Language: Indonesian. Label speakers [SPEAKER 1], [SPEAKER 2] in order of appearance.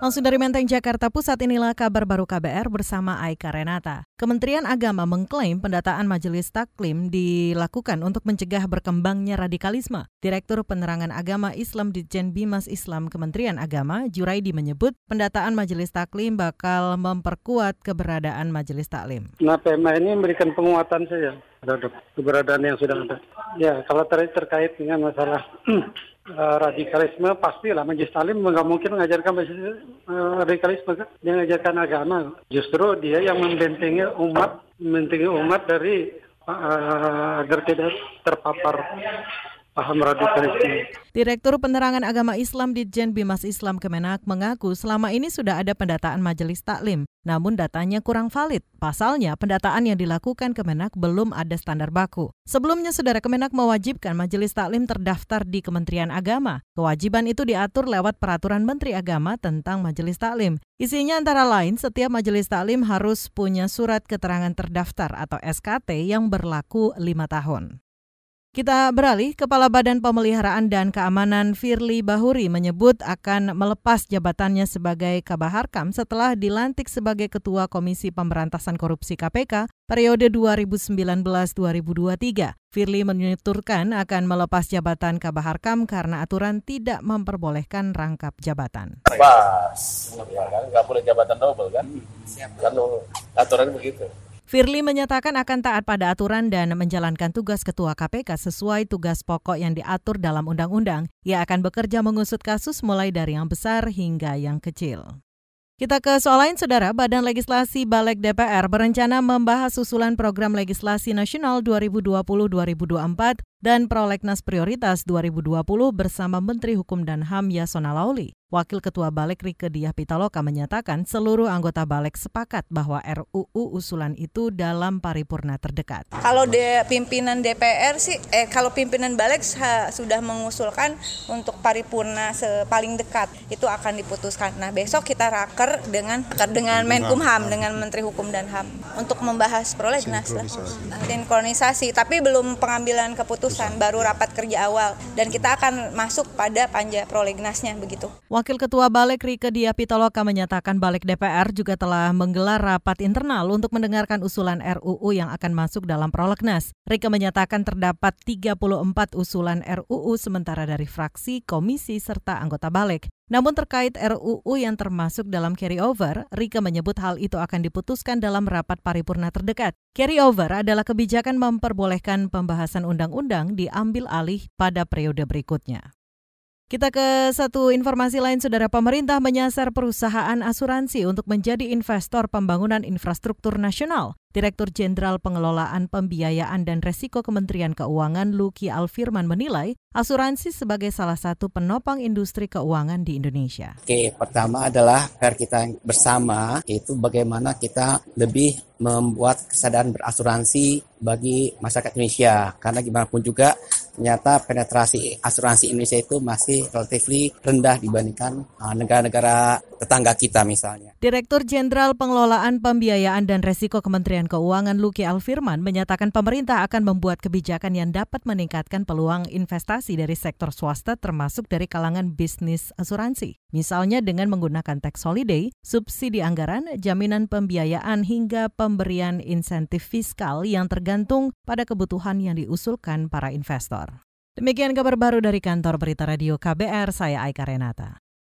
[SPEAKER 1] Langsung dari Menteng, Jakarta Pusat inilah kabar baru KBR bersama Aika Renata. Kementerian Agama mengklaim pendataan Majelis Taklim dilakukan untuk mencegah berkembangnya radikalisme. Direktur Penerangan Agama Islam Ditjen Bimas Islam Kementerian Agama, Juraidi menyebut pendataan Majelis Taklim bakal memperkuat keberadaan Majelis Taklim.
[SPEAKER 2] Nah, PMA ini memberikan penguatan saja terhadap keberadaan yang sudah ada. Ya, kalau ter terkait dengan masalah uh, radikalisme pastilah majelis talim nggak mungkin mengajarkan uh, radikalisme kan dia mengajarkan agama justru dia yang membentengi umat membentengi umat dari uh, agar tidak terpapar paham.
[SPEAKER 1] Direktur Penerangan Agama Islam Ditjen Bimas Islam Kemenak mengaku selama ini sudah ada pendataan majelis taklim, namun datanya kurang valid. Pasalnya, pendataan yang dilakukan Kemenak belum ada standar baku. Sebelumnya, Saudara Kemenak mewajibkan majelis taklim terdaftar di Kementerian Agama. Kewajiban itu diatur lewat Peraturan Menteri Agama tentang majelis taklim. Isinya antara lain, setiap majelis taklim harus punya surat keterangan terdaftar atau SKT yang berlaku lima tahun. Kita beralih, Kepala Badan Pemeliharaan dan Keamanan Firly Bahuri menyebut akan melepas jabatannya sebagai Kabaharkam setelah dilantik sebagai Ketua Komisi Pemberantasan Korupsi KPK periode 2019-2023. Firly menuturkan akan melepas jabatan Kabaharkam karena aturan tidak memperbolehkan rangkap jabatan.
[SPEAKER 3] Pas, ya kan? Nggak boleh jabatan double kan? Kan aturan begitu.
[SPEAKER 1] Firly menyatakan akan taat pada aturan dan menjalankan tugas Ketua KPK sesuai tugas pokok yang diatur dalam undang-undang. Ia akan bekerja mengusut kasus mulai dari yang besar hingga yang kecil. Kita ke soal lain, Saudara. Badan Legislasi Balek DPR berencana membahas usulan program legislasi nasional 2020-2024 dan Prolegnas Prioritas 2020 bersama Menteri Hukum dan HAM Yasona Lauli. Wakil Ketua Balek Rike Diah Pitaloka menyatakan seluruh anggota Balek sepakat bahwa RUU usulan itu dalam paripurna terdekat.
[SPEAKER 4] Kalau de, pimpinan DPR sih, eh kalau pimpinan Balek ha, sudah mengusulkan untuk paripurna paling dekat itu akan diputuskan. Nah besok kita raker dengan dengan Menkumham dengan Menteri Hukum dan HAM untuk membahas prolegnas sinkronisasi. sinkronisasi, tapi belum pengambilan keputusan, baru rapat kerja awal dan kita akan masuk pada panja prolegnasnya begitu.
[SPEAKER 1] Wakil Ketua Balek Rike Dia Pitaloka menyatakan Balek DPR juga telah menggelar rapat internal untuk mendengarkan usulan RUU yang akan masuk dalam prolegnas. Rike menyatakan terdapat 34 usulan RUU sementara dari fraksi, komisi, serta anggota Balek. Namun terkait RUU yang termasuk dalam carryover, Rike menyebut hal itu akan diputuskan dalam rapat paripurna terdekat. Carryover adalah kebijakan memperbolehkan pembahasan undang-undang diambil alih pada periode berikutnya. Kita ke satu informasi lain, Saudara Pemerintah menyasar perusahaan asuransi untuk menjadi investor pembangunan infrastruktur nasional. Direktur Jenderal Pengelolaan Pembiayaan dan Resiko Kementerian Keuangan Luki Alfirman menilai asuransi sebagai salah satu penopang industri keuangan di Indonesia.
[SPEAKER 5] Oke, pertama adalah PR kita bersama itu bagaimana kita lebih membuat kesadaran berasuransi bagi masyarakat Indonesia. Karena gimana pun juga ternyata penetrasi asuransi Indonesia itu masih relatif rendah dibandingkan uh, negara-negara tetangga kita misalnya.
[SPEAKER 1] Direktur Jenderal Pengelolaan Pembiayaan dan Resiko Kementerian Keuangan Luki Alfirman menyatakan pemerintah akan membuat kebijakan yang dapat meningkatkan peluang investasi dari sektor swasta termasuk dari kalangan bisnis asuransi. Misalnya dengan menggunakan tax holiday, subsidi anggaran, jaminan pembiayaan hingga pemberian insentif fiskal yang tergantung pada kebutuhan yang diusulkan para investor. Demikian kabar baru dari kantor Berita Radio KBR, saya Aika Renata.